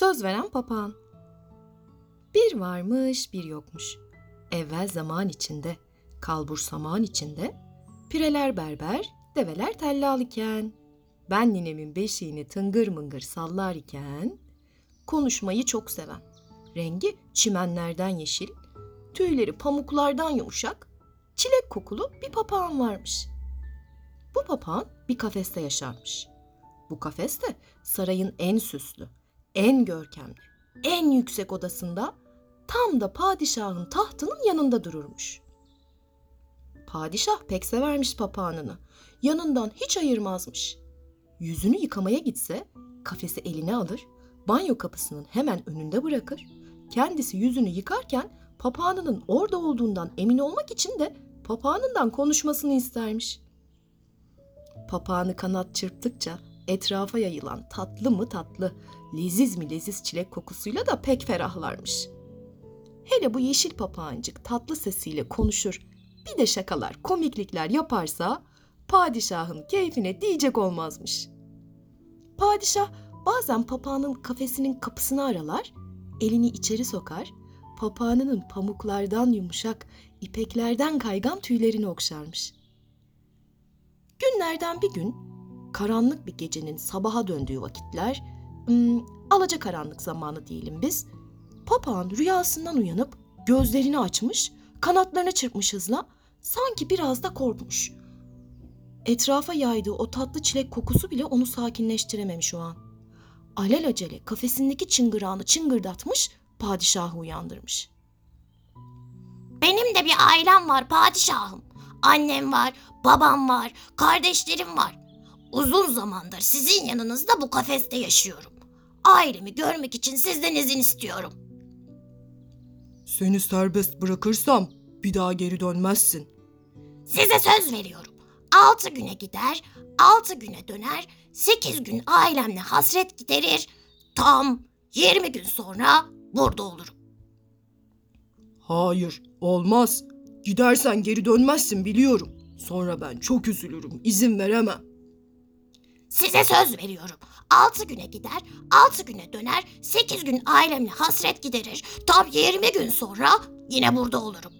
Söz veren papağan. Bir varmış bir yokmuş. Evvel zaman içinde, kalbur saman içinde, pireler berber, develer tellal iken, ben ninemin beşiğini tıngır mıngır sallar iken, konuşmayı çok seven, rengi çimenlerden yeşil, tüyleri pamuklardan yumuşak, çilek kokulu bir papağan varmış. Bu papağan bir kafeste yaşarmış. Bu kafeste sarayın en süslü, en görkemli, en yüksek odasında tam da padişahın tahtının yanında dururmuş. Padişah pek severmiş papağanını. Yanından hiç ayırmazmış. Yüzünü yıkamaya gitse kafesi eline alır, banyo kapısının hemen önünde bırakır. Kendisi yüzünü yıkarken papağanının orada olduğundan emin olmak için de papağanından konuşmasını istermiş. Papağanı kanat çırptıkça etrafa yayılan tatlı mı tatlı, leziz mi leziz çilek kokusuyla da pek ferahlarmış. Hele bu yeşil papağancık tatlı sesiyle konuşur, bir de şakalar, komiklikler yaparsa padişahın keyfine diyecek olmazmış. Padişah bazen papağanın kafesinin kapısını aralar, elini içeri sokar, papağanının pamuklardan yumuşak, ipeklerden kaygan tüylerini okşarmış. Günlerden bir gün karanlık bir gecenin sabaha döndüğü vakitler, hmm, alaca karanlık zamanı diyelim biz. Papağan rüyasından uyanıp gözlerini açmış, kanatlarını çırpmış hızla, sanki biraz da korkmuş. Etrafa yaydığı o tatlı çilek kokusu bile onu sakinleştirememiş o an. Alelacele kafesindeki çıngırağını çıngırdatmış, padişahı uyandırmış. Benim de bir ailem var padişahım. Annem var, babam var, kardeşlerim var. Uzun zamandır sizin yanınızda bu kafeste yaşıyorum. Ailemi görmek için sizden izin istiyorum. Seni serbest bırakırsam bir daha geri dönmezsin. Size söz veriyorum. Altı güne gider, altı güne döner, sekiz gün ailemle hasret giderir. Tam yirmi gün sonra burada olurum. Hayır, olmaz. Gidersen geri dönmezsin biliyorum. Sonra ben çok üzülürüm, izin veremem. Size söz veriyorum. Altı güne gider, altı güne döner, sekiz gün ailemle hasret giderir. Tam yirmi gün sonra yine burada olurum.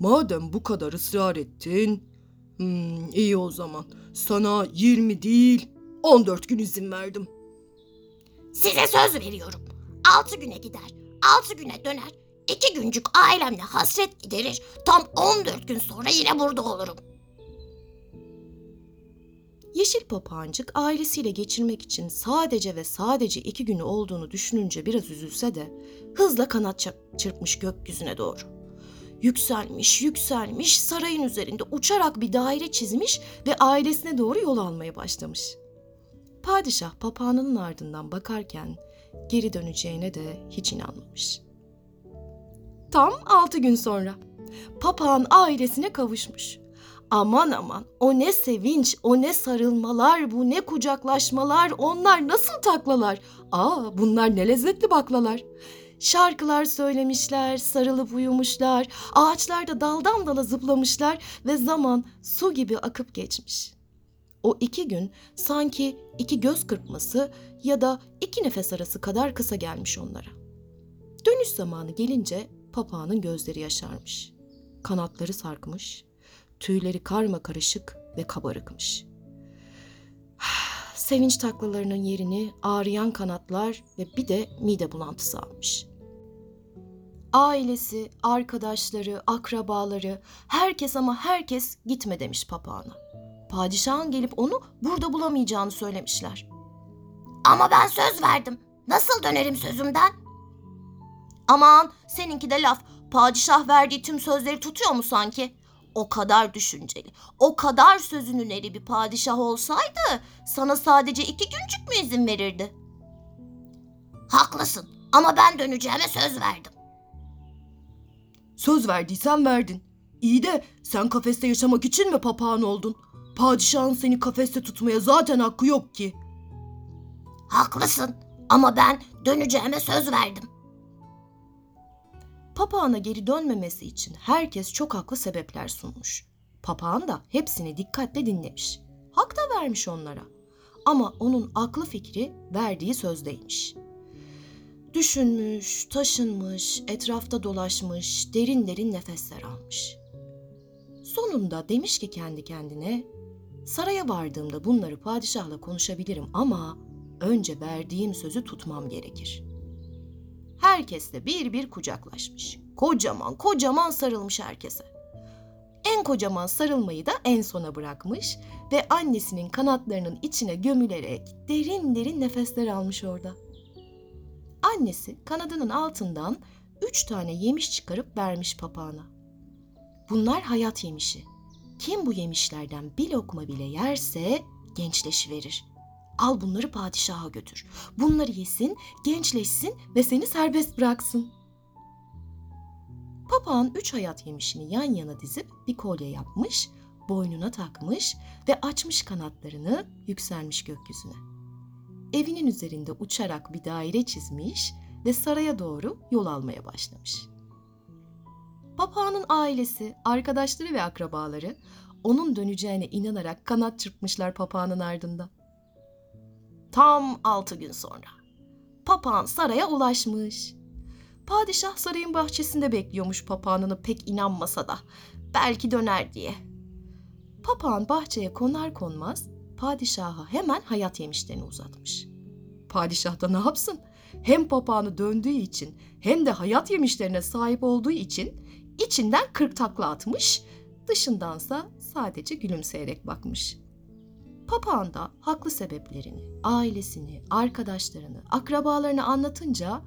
Madem bu kadar ısrar ettin, hmm, iyi o zaman. Sana 20 değil, 14 gün izin verdim. Size söz veriyorum. Altı güne gider, altı güne döner, iki güncük ailemle hasret giderir. Tam on dört gün sonra yine burada olurum. Yeşil papağancık ailesiyle geçirmek için sadece ve sadece iki günü olduğunu düşününce biraz üzülse de hızla kanat çırp- çırpmış gökyüzüne doğru. Yükselmiş, yükselmiş, sarayın üzerinde uçarak bir daire çizmiş ve ailesine doğru yol almaya başlamış. Padişah papağanının ardından bakarken geri döneceğine de hiç inanmamış. Tam altı gün sonra papağan ailesine kavuşmuş. Aman aman o ne sevinç, o ne sarılmalar, bu ne kucaklaşmalar, onlar nasıl taklalar. Aa bunlar ne lezzetli baklalar. Şarkılar söylemişler, sarılıp uyumuşlar, ağaçlarda daldan dala zıplamışlar ve zaman su gibi akıp geçmiş. O iki gün sanki iki göz kırpması ya da iki nefes arası kadar kısa gelmiş onlara. Dönüş zamanı gelince papağanın gözleri yaşarmış. Kanatları sarkmış, tüyleri karma karışık ve kabarıkmış. Sevinç taklalarının yerini ağrıyan kanatlar ve bir de mide bulantısı almış. Ailesi, arkadaşları, akrabaları, herkes ama herkes gitme demiş papağana. Padişahın gelip onu burada bulamayacağını söylemişler. Ama ben söz verdim. Nasıl dönerim sözümden? Aman seninki de laf. Padişah verdiği tüm sözleri tutuyor mu sanki? O kadar düşünceli, o kadar sözünün eri bir padişah olsaydı sana sadece iki güncük mü izin verirdi? Haklısın ama ben döneceğime söz verdim. Söz verdiysen verdin. İyi de sen kafeste yaşamak için mi papağan oldun? Padişahın seni kafeste tutmaya zaten hakkı yok ki. Haklısın ama ben döneceğime söz verdim. Papağana geri dönmemesi için herkes çok haklı sebepler sunmuş. Papağan da hepsini dikkatle dinlemiş. Hak da vermiş onlara. Ama onun aklı fikri verdiği sözdeymiş. Düşünmüş, taşınmış, etrafta dolaşmış, derin derin nefesler almış. Sonunda demiş ki kendi kendine, saraya vardığımda bunları padişahla konuşabilirim ama önce verdiğim sözü tutmam gerekir. Herkesle bir bir kucaklaşmış. Kocaman kocaman sarılmış herkese. En kocaman sarılmayı da en sona bırakmış ve annesinin kanatlarının içine gömülerek derin derin nefesler almış orada. Annesi kanadının altından üç tane yemiş çıkarıp vermiş papağana. Bunlar hayat yemişi. Kim bu yemişlerden bir lokma bile yerse gençleşiverir. Al bunları padişaha götür. Bunları yesin, gençleşsin ve seni serbest bıraksın. Papağan üç hayat yemişini yan yana dizip bir kolye yapmış, boynuna takmış ve açmış kanatlarını yükselmiş gökyüzüne. Evinin üzerinde uçarak bir daire çizmiş ve saraya doğru yol almaya başlamış. Papağanın ailesi, arkadaşları ve akrabaları onun döneceğine inanarak kanat çırpmışlar papağanın ardında. Tam altı gün sonra papağan saraya ulaşmış. Padişah sarayın bahçesinde bekliyormuş papağanını pek inanmasa da belki döner diye. Papağan bahçeye konar konmaz padişaha hemen hayat yemişlerini uzatmış. Padişah da ne yapsın? Hem papağanı döndüğü için hem de hayat yemişlerine sahip olduğu için içinden kırk takla atmış, dışındansa sadece gülümseyerek bakmış. Papağan da haklı sebeplerini, ailesini, arkadaşlarını, akrabalarını anlatınca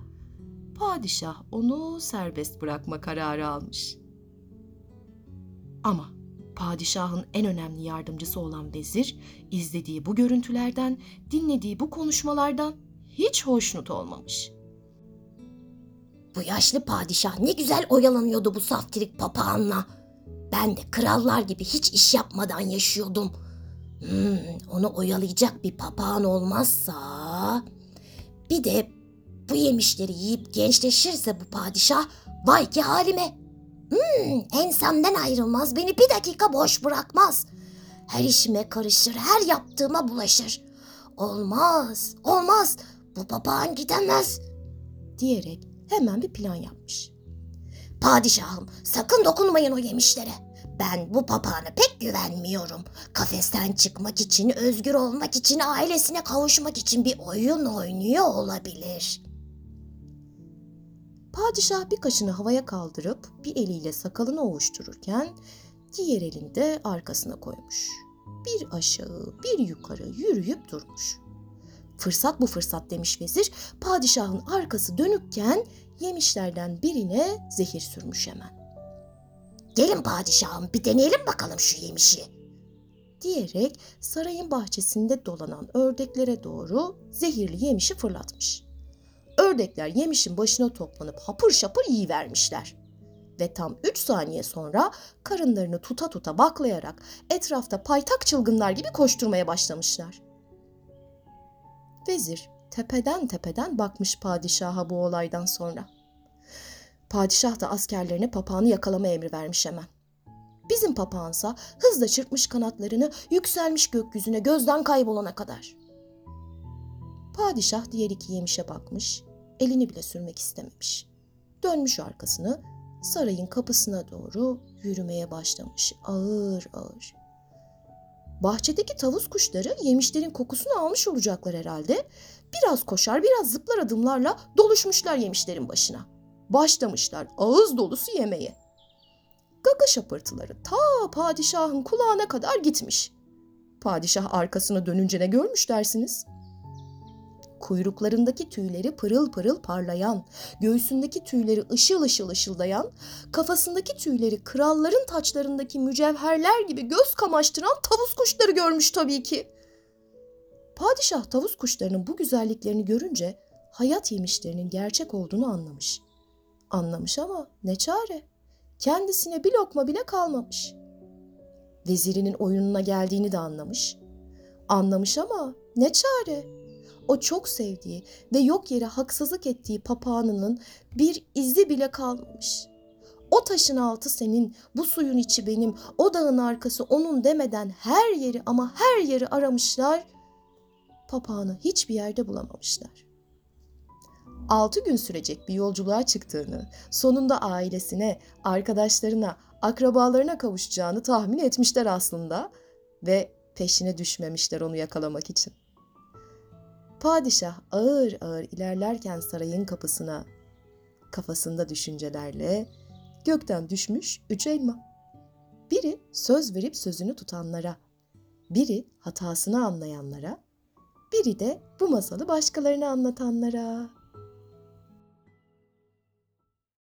padişah onu serbest bırakma kararı almış. Ama padişahın en önemli yardımcısı olan vezir izlediği bu görüntülerden, dinlediği bu konuşmalardan hiç hoşnut olmamış. Bu yaşlı padişah ne güzel oyalanıyordu bu saftirik papağanla. Ben de krallar gibi hiç iş yapmadan yaşıyordum. Hmm, onu oyalayacak bir papağan olmazsa... Bir de bu yemişleri yiyip gençleşirse bu padişah vay ki halime. Hmm, ensemden ayrılmaz beni bir dakika boş bırakmaz. Her işime karışır her yaptığıma bulaşır. Olmaz olmaz bu papağan gidemez diyerek hemen bir plan yapmış. Padişahım sakın dokunmayın o yemişlere. Ben bu papağana pek güvenmiyorum. Kafesten çıkmak için, özgür olmak için, ailesine kavuşmak için bir oyun oynuyor olabilir. Padişah bir kaşını havaya kaldırıp bir eliyle sakalını ovuştururken diğer elini de arkasına koymuş. Bir aşağı bir yukarı yürüyüp durmuş. Fırsat bu fırsat demiş vezir. Padişahın arkası dönükken yemişlerden birine zehir sürmüş hemen. Gelin padişahım bir deneyelim bakalım şu yemişi. Diyerek sarayın bahçesinde dolanan ördeklere doğru zehirli yemişi fırlatmış. Ördekler yemişin başına toplanıp hapır şapır yiyivermişler. Ve tam üç saniye sonra karınlarını tuta tuta baklayarak etrafta paytak çılgınlar gibi koşturmaya başlamışlar. Vezir tepeden tepeden bakmış padişaha bu olaydan sonra. Padişah da askerlerine papağanı yakalama emri vermiş hemen. Bizim papağansa hızla çırpmış kanatlarını yükselmiş gökyüzüne gözden kaybolana kadar. Padişah diğer iki yemişe bakmış, elini bile sürmek istememiş. Dönmüş arkasını, sarayın kapısına doğru yürümeye başlamış ağır ağır. Bahçedeki tavus kuşları yemişlerin kokusunu almış olacaklar herhalde. Biraz koşar, biraz zıplar adımlarla doluşmuşlar yemişlerin başına. Başlamışlar ağız dolusu yemeye. Gaga şapırtıları ta padişahın kulağına kadar gitmiş. Padişah arkasına dönünce ne görmüş dersiniz? Kuyruklarındaki tüyleri pırıl pırıl parlayan, göğsündeki tüyleri ışıl ışıl ışıldayan, kafasındaki tüyleri kralların taçlarındaki mücevherler gibi göz kamaştıran tavus kuşları görmüş tabii ki. Padişah tavus kuşlarının bu güzelliklerini görünce hayat yemişlerinin gerçek olduğunu anlamış. Anlamış ama ne çare? Kendisine bir lokma bile kalmamış. Vezirinin oyununa geldiğini de anlamış. Anlamış ama ne çare? O çok sevdiği ve yok yere haksızlık ettiği papağanının bir izi bile kalmamış. O taşın altı senin, bu suyun içi benim, o dağın arkası onun demeden her yeri ama her yeri aramışlar. papağanı hiçbir yerde bulamamışlar. Altı gün sürecek bir yolculuğa çıktığını, sonunda ailesine, arkadaşlarına, akrabalarına kavuşacağını tahmin etmişler aslında ve peşine düşmemişler onu yakalamak için. Padişah ağır ağır ilerlerken sarayın kapısına kafasında düşüncelerle gökten düşmüş üç elma. Biri söz verip sözünü tutanlara, biri hatasını anlayanlara, biri de bu masalı başkalarına anlatanlara.